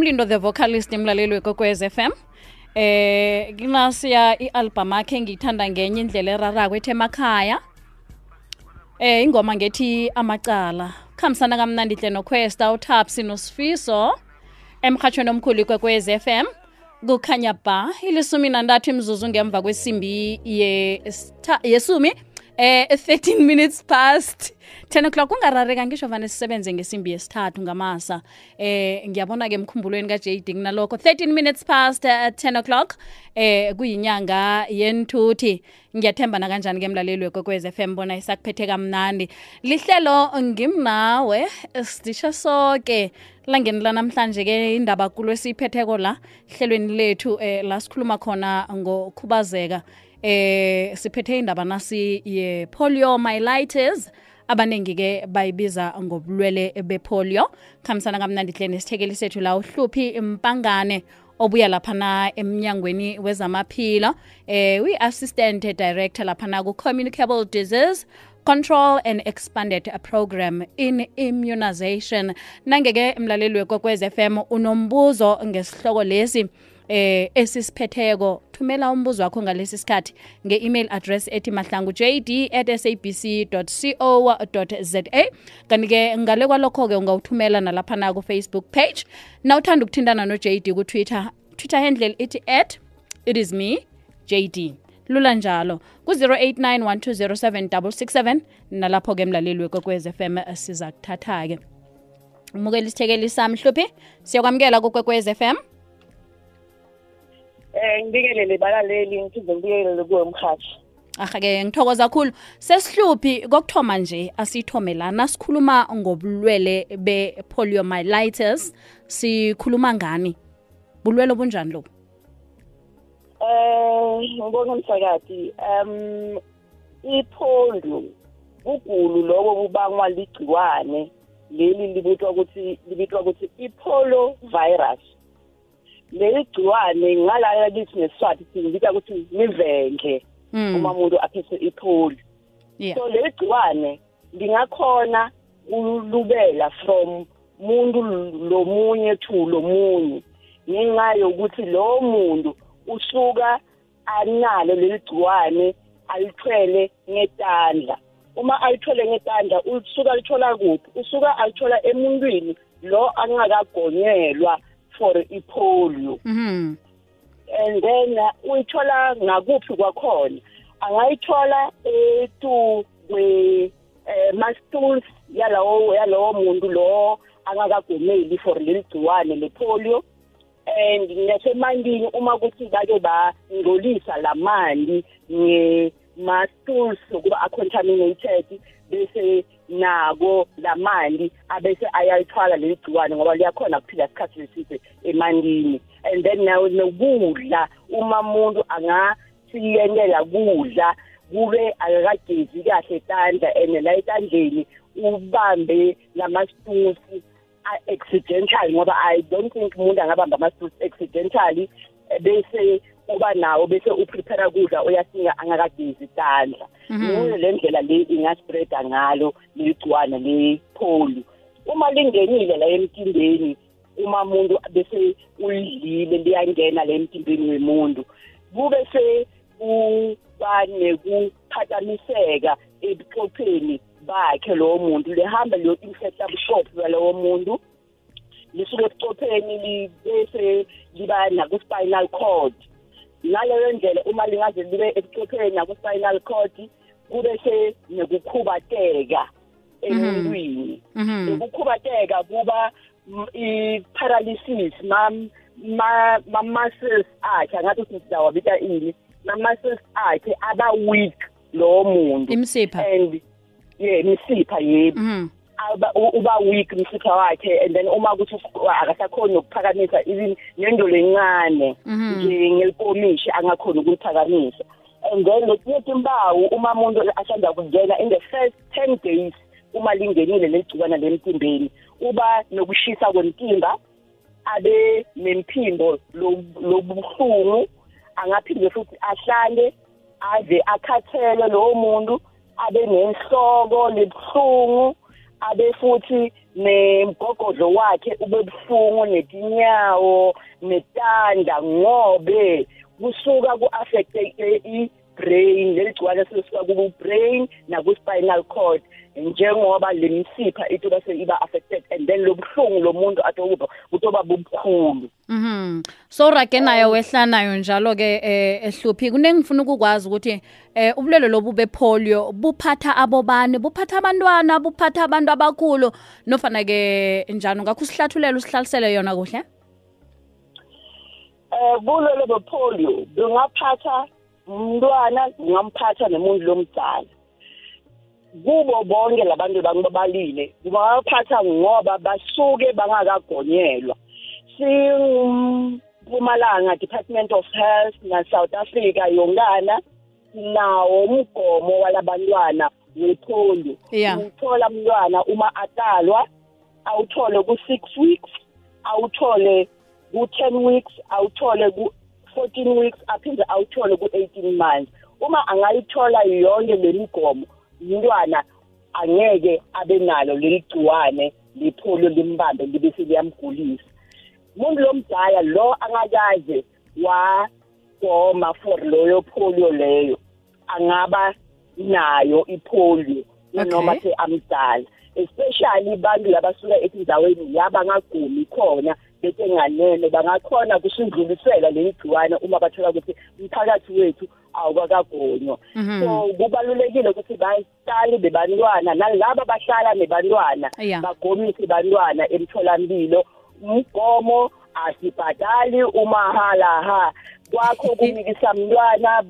umlindo the vocalist emlaleli wekwekwez FM eh um i-album akhe engiyithanda ngenye indlela erarako ethe emakhaya. Eh ingoma ngethi amacala. Khambisana kamnandi hle noquesta utapsi nosifiso. Emrhatshweni omkhulu ikwekwez m kukhanya ba. Ilisumi nantathu imzuzu ngemva kwesimbi yesumi eh 13 minutes past 10 o'clock. Ungarareka ngisho vane sisebenze ngesimbi yesithathu ngamasa. Eh ngiyabona ke emkhumbulweni ka-JD kunalokho. 13 minutes past uh, 10 o'clock. Eh kuyinyanga yentuthi ngiyathemba na kanjani ke mlaleli wekwekwez FM bona isakuphethe kamnandi. Lihlelo ngimnawe sidisha soke. Langeni lanamhlanje ke indaba kulo esiyiphetheko la hlelweni lethu eh la sikhuluma khona ngokhubazeka eh siphethe indaba nasi ye poliomyelitis. Abaningi ke bayibiza ngobulwele bepolio. Khamisana kamnandi hle nesithekeli sethu la uhluphi impangane obuya laphana emnyangweni wezamaphilo. Eh uyi-assistant director laphana ku-communicable disease control and expanded program in immunization. Nangeke mlaleli wekwekwez FM unombuzo ngesihloko lesi eh esisiphetheko thumela umbuzo wakho ngalesi sikhathi nge-email address ethi mahlangu jd at sabc co za kanti-ke ngale kwalokho-ke ungawuthumela nalaphana ku-facebook page. Nawuthanda ukuthintana no-jd ku-twitter twitter handle ithi at it is me jd lula njalo. ku-089 1207667 nalapho-ke mlaleli wekwekwez fm siza kuthatha-ke. Umukela isithekeli sami hluphi siyakwamukela kukwekwez fm Eh ngibikelele balaleli ngiphinde ngibikelele kuwe mkhathi. Aha-ke ngithokoza kakhulu. Sesihluphi kokuthoma nje asithome lana sikhuluma ngobulwele be-poliomyelitis. Sikhuluma ngani? Bulwele obunjani lobu? Eh ngibonga umsakati um ipolio kugulu lokho kubangwa ligciwane. Leli libitwa ukuthi libitwa ukuthi ipolio virus leli gciwane ngalaya lithi ngesiswati singibika ukuthi nivenge uma umuntu aphethe ipholi so leli gciwane lingakhona ulubela from muntu lomunye to lomunye ngenxa yokuthi lo muntu usuka analo leli gciwane alithwele ngetandla. Uma alithwele ngetandla usuka lithola kuphi? Usuka alithola emuntwini lo angakagonyelwa for ipolio mhm and then uyithola ngakuphi kwakhona? Angayithola etu kwe mastools yalawo yalowo muntu lo angakagomeli for leli gciwane lepolio and nasemandini uma kuthi bake bangcolisa lamanti nge-mastools ukuba acontaminated bese nako lamanti abese ayalithwala leli gciwane ngoba liyakhona kuphila isikhathi eside emandini. And then nawe nokudla uma umuntu angasiyentela kudla kube akakagezi kahle etandla and la etandleni ubambe lama-stools accidental ngoba i don't think umuntu angabamba ama-stools accidentally bese uba nawo bese uprepare kudla uyasinga angakagezi isandla. Yiyo le ndlela le ingaspreada ngalo ligciwane le-polio uma lingenile la emtimbeni uma umuntu bese ulidlile liyangena la emtimbeni wemuntu kube se kuba nekuphazamiseka ebuchopheni bakhe lowo muntu lihamba liyo-infecta bushophi balowo muntu lisuke ebuchopheni bese liba naku-spinal cord. Ngaleyo ndlela uma lingaze libe ebuchopheni naku-spinal cord kube se nekukhubateka emuntwini. Ukukhubateka kuba i-paralysis ma-muscles akhe angathi sizawabita ini ma-muscles akhe aba weak lowo muntu. And ye imisipha yebo. Uba weak umsipha wakhe and then uma kuthi akasakhoni ukuphakamisa even nendolo encane nje ngelikomishi angakhoni ukuyiphakamisa and then lesinye timbawu uma umuntu asanda kungena in the first ten days uma lingenile legcikwana lemtimbeni uba nokushisa kwemtimba abe nemphimbo lobuhlungu angaphinde futhi ahlale ave akhathele lowo muntu abe nenhloko lebuhlungu abe futhi nemgogodlo wakhe ubebuhlungu netinyawo netanda ngobe kusuka ku-affecte i-brain leli gciwane selisuka ku-brain naku-spinal cord. Njengoba le misipha itoba se-iba affected and then lo buhlungu lo muntu atokuba kutoba bubukhulu. Mhm. So rage nayo wehlanayo njalo ke eh ehluphi. Kunengifuna ukukwazi ukuthi eh ubulwele lobu bepolio buphatha abobani buphatha abantwana buphatha abantu abakhulu? Nofana ke njani? Ngakho usihlathulele usihlalisele yona kuhle? Eh bulwele bepolio bungaphatha umntwana bungamphatha nemuntu lomdala kubo bonke labantu bangibabalile bangaphatha ngoba basuke bangakagonyelwa. Singumpumalanga department of health na-south africa yonkana nawo umgomo walabantwana wepolio Yeah. uthola umntwana uma atalwa awuthole ku-six weeks awuthole ku-ten weeks awuthole ku-fourteen weeks aphinde awuthole ku-eighteen months. Uma angayithola yonke le migomo umntwana angeke abe nalo leli gciwane lipholo limbambe libe seliyamgulisa umuntu lomdala lo angakaze wagoma for loyo polio leyo angaba nayo ipolio noma Okay. se amdala especially bantu labasuka etindaweni la bangagumi khona bese nganene bangakhona kusindlulisela leli gciwane uma bathola ukuthi umphakathi wethu awukakagonywa Mhm. so kubalulekile ukuthi bahlale bebantwana nalaba bahlala nebantwana bagomise bantwana emtholampilo. Umgomo asibhadali umahala ha kwakho kumikisa mntwana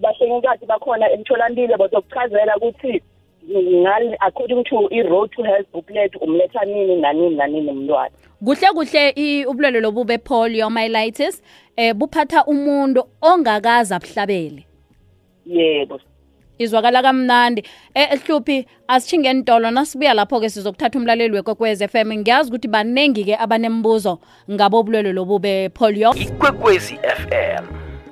bahlengikazi bakhona emtholampilo bazokuchazela ukuthi according to i-road to health booklet umletha nini nanini nanini umntwana kuhle kuhle i- ubulwele lobu bepoliomyelitis eh buphatha umuntu ongakaza abuhlabele. Yebo. Izwakala kamnandi. Eh ehluphi asithinge entolo nasibuya lapho ke sizokuthatha umlaleli wekwekwez FM ngiyazi ukuthi banengi ke abanembuzo ngabo ubulwele lobu bepolio. Ikwekwezi fm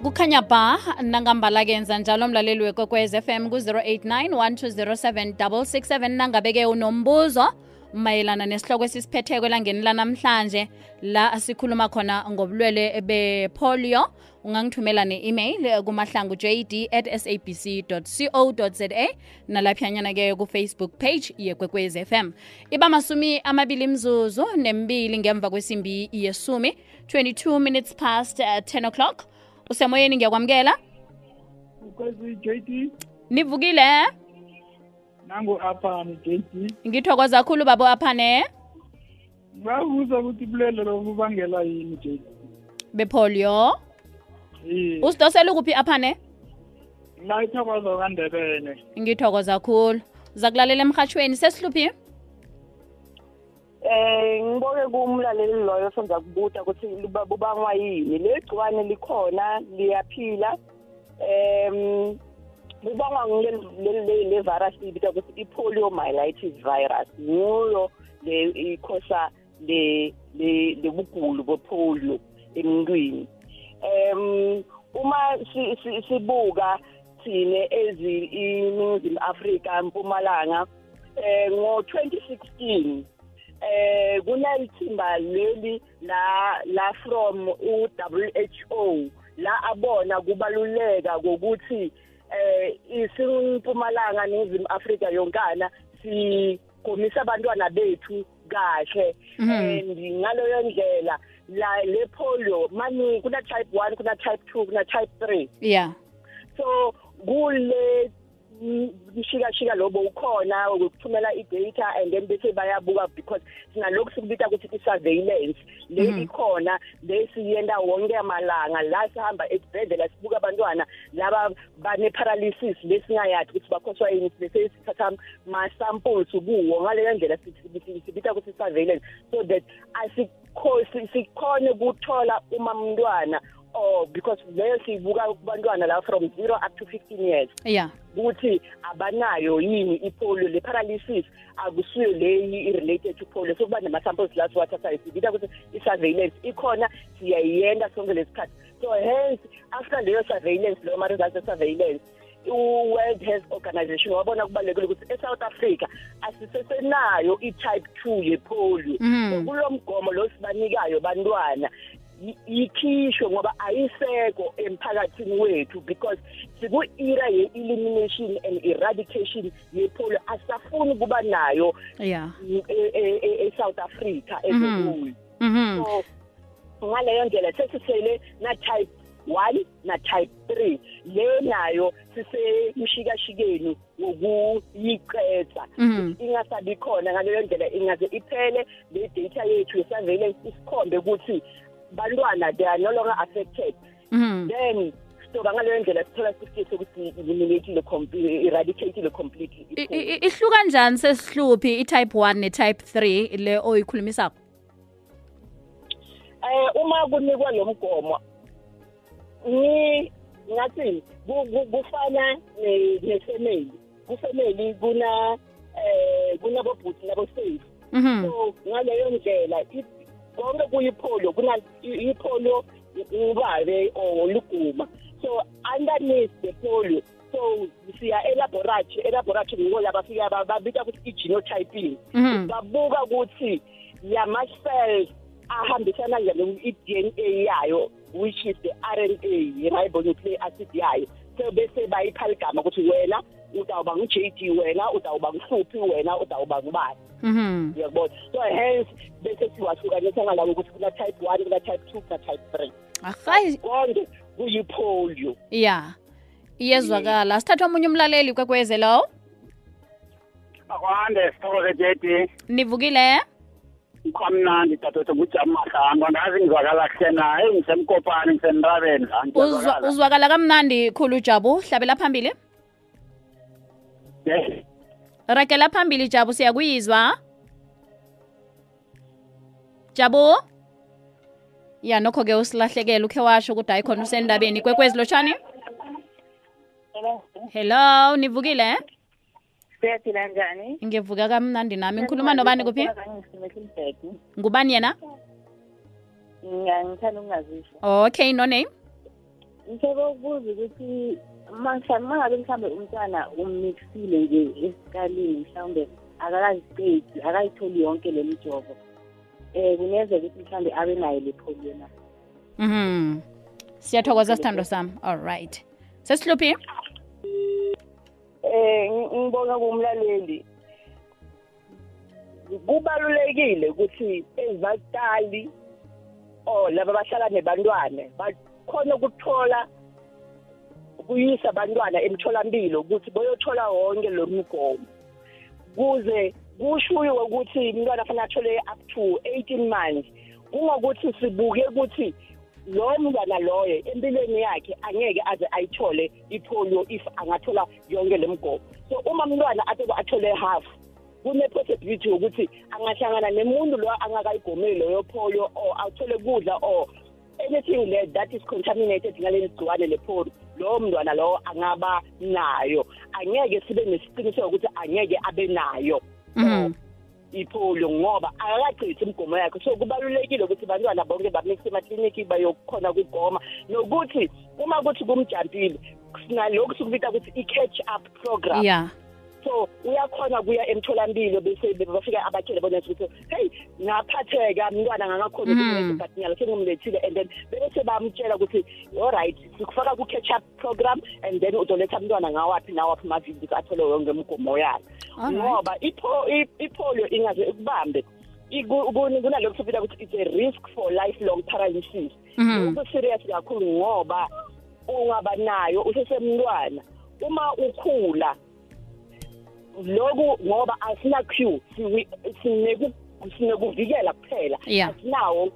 kukhanya ba nangambala kenza njalo umlaleli wekwekwez FM ku-089 1207667 nangabe-ke unombuzo mayelana nesihloko esisiphetheko elangeni lanamhlanje. La sikhuluma khona ngobulwele bepolio. Ungangithumela ne-email kumahlangu jd at sabc co za nalaphiyanyana-ke ku-facebook page yekwekwez fm iba masumi amabili mzuzu nembili ngemva kwesimbi yesumi 22 minutes past uh, 10 o'clock. Usemoyeni ngiyakwamukela. Kwezi JT nivukile nangu apha ni JT ngithokoza khulu babo aphane. Ngabuza ukuthi bulele lobubangela yini JT bepolio Eh, usidosela ukuphi aphane? La ithokozo kandebele. Ngithokoza khulu. Zakulalela emhatshweni sesihluphi Eh ngiboke kumlaleli loyo sonza kubuta ukuthi liba- bubangwa yini. Le gciwane likhona liyaphila. Em bubangwa ngile le virus ibita ukuthi i-poliomyelitis virus. Nguyo le ikhosa le le lebugulu bopolio emntwini. Em uma si- si- sibuka thine ezi iningizimu afrika mpumalanga eh ngo-2016 eh kunalithimba leli la la from u-WHO la abona kubaluleka kokuthi eh isimpumalanga nezimu Afrika yonkana sigomisa abantwana bethu kahle. Mhm. and ngaloyo ndlela la le polio mani kuna type 1 kuna type 2 kuna type 3 yeah. So kule mshikashika lobo ukhona ukuthumela i-data and then bese bayabuka because sinalokhu sikubita ukuthi i-surveillance. Le ikhona le siyenda wonke amalanga la sihamba esibhedlela sibuka abantwana laba bane-paralysis lesingayathi ukuthi bakhoswa yini bese sithatha ma-samples kuwo. Ngaleyo ndlela sibita ukuthi i-surveillance. So that asikho- sikhone ukuthola uma mntwana or because leyo siyibuka kubantwana la from zero up to fifteen years. Yeah. Ukuthi abanayo yini ipolio le paralysis akusiyo leyi i-related to polio sokuba nama-samples la siwathathayo sibita ukuthi i-surveillance ikhona siyayiyenda sonke lesikhathi so hence after leyo surveillance leyo ma-results e-surveillance u-world health organization wabona kubalulekile ukuthi e-south africa asisesenayo i-type two yepolio Mhm. So kulo mgomo lo sibanikayo bantwana yikhishwe ngoba ayisekho emphakathini wethu because siku-era ye-elimination and eradication yepolio asafuni kuba nayo e- e- e- e-south africa ezekuyo mhm so ngaleyo ndlela sesisele na-type one na-type three. Le nayo sisemshikashikeni wokuyiqeda Mhm. ingasabi khona ngaleyo ndlela ingaze iphele le data yethu ye-surveillance isikhombe ukuthi bantwana they are no longer affected. Mhm then sizoba ngaleyo ndlela sithola certificate sokuthi eliminateile eradicatile completely. I- i- i- ihluka kanjani sesihluphi i-type 1 ne-type 3 le oyikhulumisako eh uma kunikwa lo mgomo ni ngathi ku- ku- kufana ne- ne-family. Ku-family kuna eh kunabobhuti nabo-safe. Mhm so ngaleyo ndlela i- konke kuyipolio kuna i- ipolio ubabe or luguma so underneath the polio. So siya elaboratory elaboratory ngiko la bafika ba- babika ukuthi i-genotyping. Mhm. Babuka ukuthi lama-cells ahambisana njani i-DNA yayo which is the RNA ye-ribonucleic acid yayo. So bese bayipha ligama ukuthi wena utawuba ngu-JD wena utawuba nguhluphi wena utawuba ngubani mhm. Uyakubona so hence bese siwahlukanisa ngalabo ukuthi kuna type one kuna type two kuna type three. Hayi konke kuyipolio ya. Iyezwakala. Sithatha omunye umlaleli kwekweze lo akwande sithokoze jedi nivukile? Kwamnandi dadodwa ngujama mahlangu. Angazi ngizwakala kuhle na eyi ngisemkopane ngiyazwakala. uzwakala kamnandi khulu jabu. Hlabela phambili. Yes. ragela phambili jabu siyakuyizwa? Jabu? Ya nokho-ke usilahlekela ukhe washo ukuthi hayi khona usendabeni. Kwekwezi lotshani? Hello nivukile? Siyaphila njani? Ngivuka kamnandi nami. Ngikhuluma nobani kuphi? Ngubani yena? Ngithanda ukungazisho okay no name? Ngithebe ukubuza ukuthi mhlawumbe uma ngabe mhlawumbe umntwana ummixile nje esikalini mhlawumbe akakaziqedi akayitholi yonke le mijovo um kungenzeka ukuthi mhlawumbe abe nayo le polio na. Mhm siyathokoza sithando sami. All right. Sesihluphi? Eh ngi- ngibonga kumlaleli. Kubalulekile ukuthi ezibaqali or laba bahlala nebantwana bakhona ukuthola kuyisa abantwana emtholampilo ukuthi boyothola wonke lo mgomo. Kuze kushuyiwe ukuthi umntwana fanele athole up to 18 months. Kungokuthi sibuke ukuthi lo mntwana loyo empilweni yakhe angeke aze ayithole ipolio if angathola yonke le mgomo. So uma umntwana athi athole half kune-possibility yokuthi angahlangana nemuntu lo angakayigomeli loyo polio or athole kudla or anything le that is contaminated ngaleli gciwane lepolio lowo mntwana lowo angaba nayo. Angeke sibe nesiqiniseko ukuthi angeke abe nayo. Mhm. ipolio ngoba akakachithi imigomo yakhe. So kubalulekile ukuthi bantwana bonke bamikise emakliniki bayokhona ukugoma. Nokuthi uma kuthi kumjampile sinalokhu sikubita ukuthi i-catch up program. Ya so uyakhona kuya emtholampilo bese bafika abatshele bona ukuthi hey ngaphatheka mntwana ngakakhona Mm. ukuthi but nyalo sengimlethile and then bese bamtshela ukuthi alright sikufaka ku-catch up program and then uzoletha mntwana ngawaphi nawaphi amaviki athole yonke imigomo yakhe ngoba ipolio ingaze ikubambe. Kunalokhu sibila ukuthi it's a risk for lifelong paralysis. Mhm. lokhu serious kakhulu ngoba ungaba nayo usesemntwana. Uma ukhula loku ngoba asina siwi- sineku- sinekuvikela kuphela. Asinawo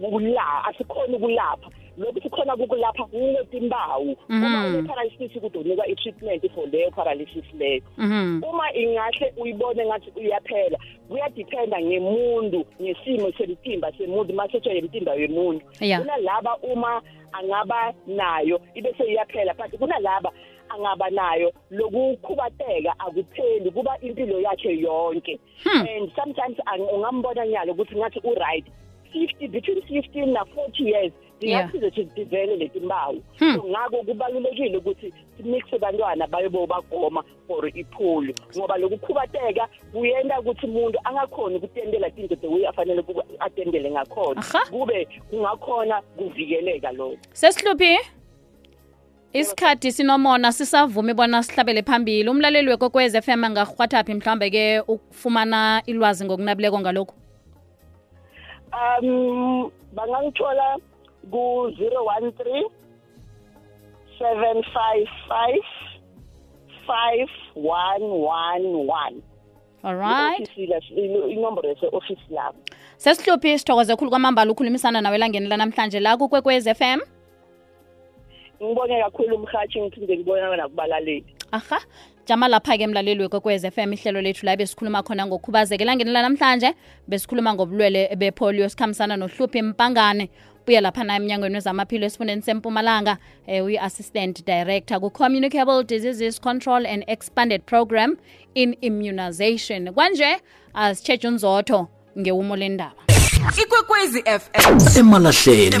kula asikhona ukulapha. Lokhu sikhona kukulapha kunetimpawu. Uma Mhm. une-paralysis kudonika i-treatment for leyo paralysis leyo. Mhm. uma ingahle uyibone ngathi uyaphela kuyadiphenda ngemuntu ngesimo semtimba semuntu masetshe yemtimba yemuntu kunalaba uma angaba nayo ibe seyiyaphela but kunalaba angaba nayo lokukhubateka akupheli kuba impilo yakhe yonke. Hmm. and sometimes ungambona nyalo ukuthi ngathi u-right 50 between 15 na 40 years zingakusiza ukuthi zivele leti mpawu Hmm. so ngako kubalulekile ukuthi simixe bantwana bayobo bagoma for ipholo ngoba lokukhubateka kuyenta ukuthi umuntu angakhoni ukutendela tinto the way afanele atendele ngakhona. Kube kungakhona kuvikeleka lokho. Sesihluphi? Isikhathi sinomona sisavume bona sihlabele phambili. Umlaleli wekokwez m angarhwathaphi mhlawumbe ke ukufumana ilwazi ngokunabileko ngalokhu? Um bangangithola ku-013 755 5111 alright. I-ofisi la- inomboro yase-ofisi labo sesihluphi sithokoze khulu kwamambala ukhulumisana nawe elangeni lanamhlanje la kukwekwez FM ngibonge kakhulu umhathi ngiphinde ngibona nakubalaleli. Aha jama lapha-ke mlaleli wekwekwez m ihlelo lethu la besikhuluma khona ngokukhubazeka elangeni lanamhlanje besikhuluma ngobulwele bepolio sikhambisana nohluphi mpangane. Buya laphana emnyangweni wezamaphilo esifundeni sempumalanga um uyi-assistant director ku-communicable diseases control and expanded program in immunization. Kwanje asitsheje unzotho ngewumo lendaba. Ikwekwezi fm emalahleni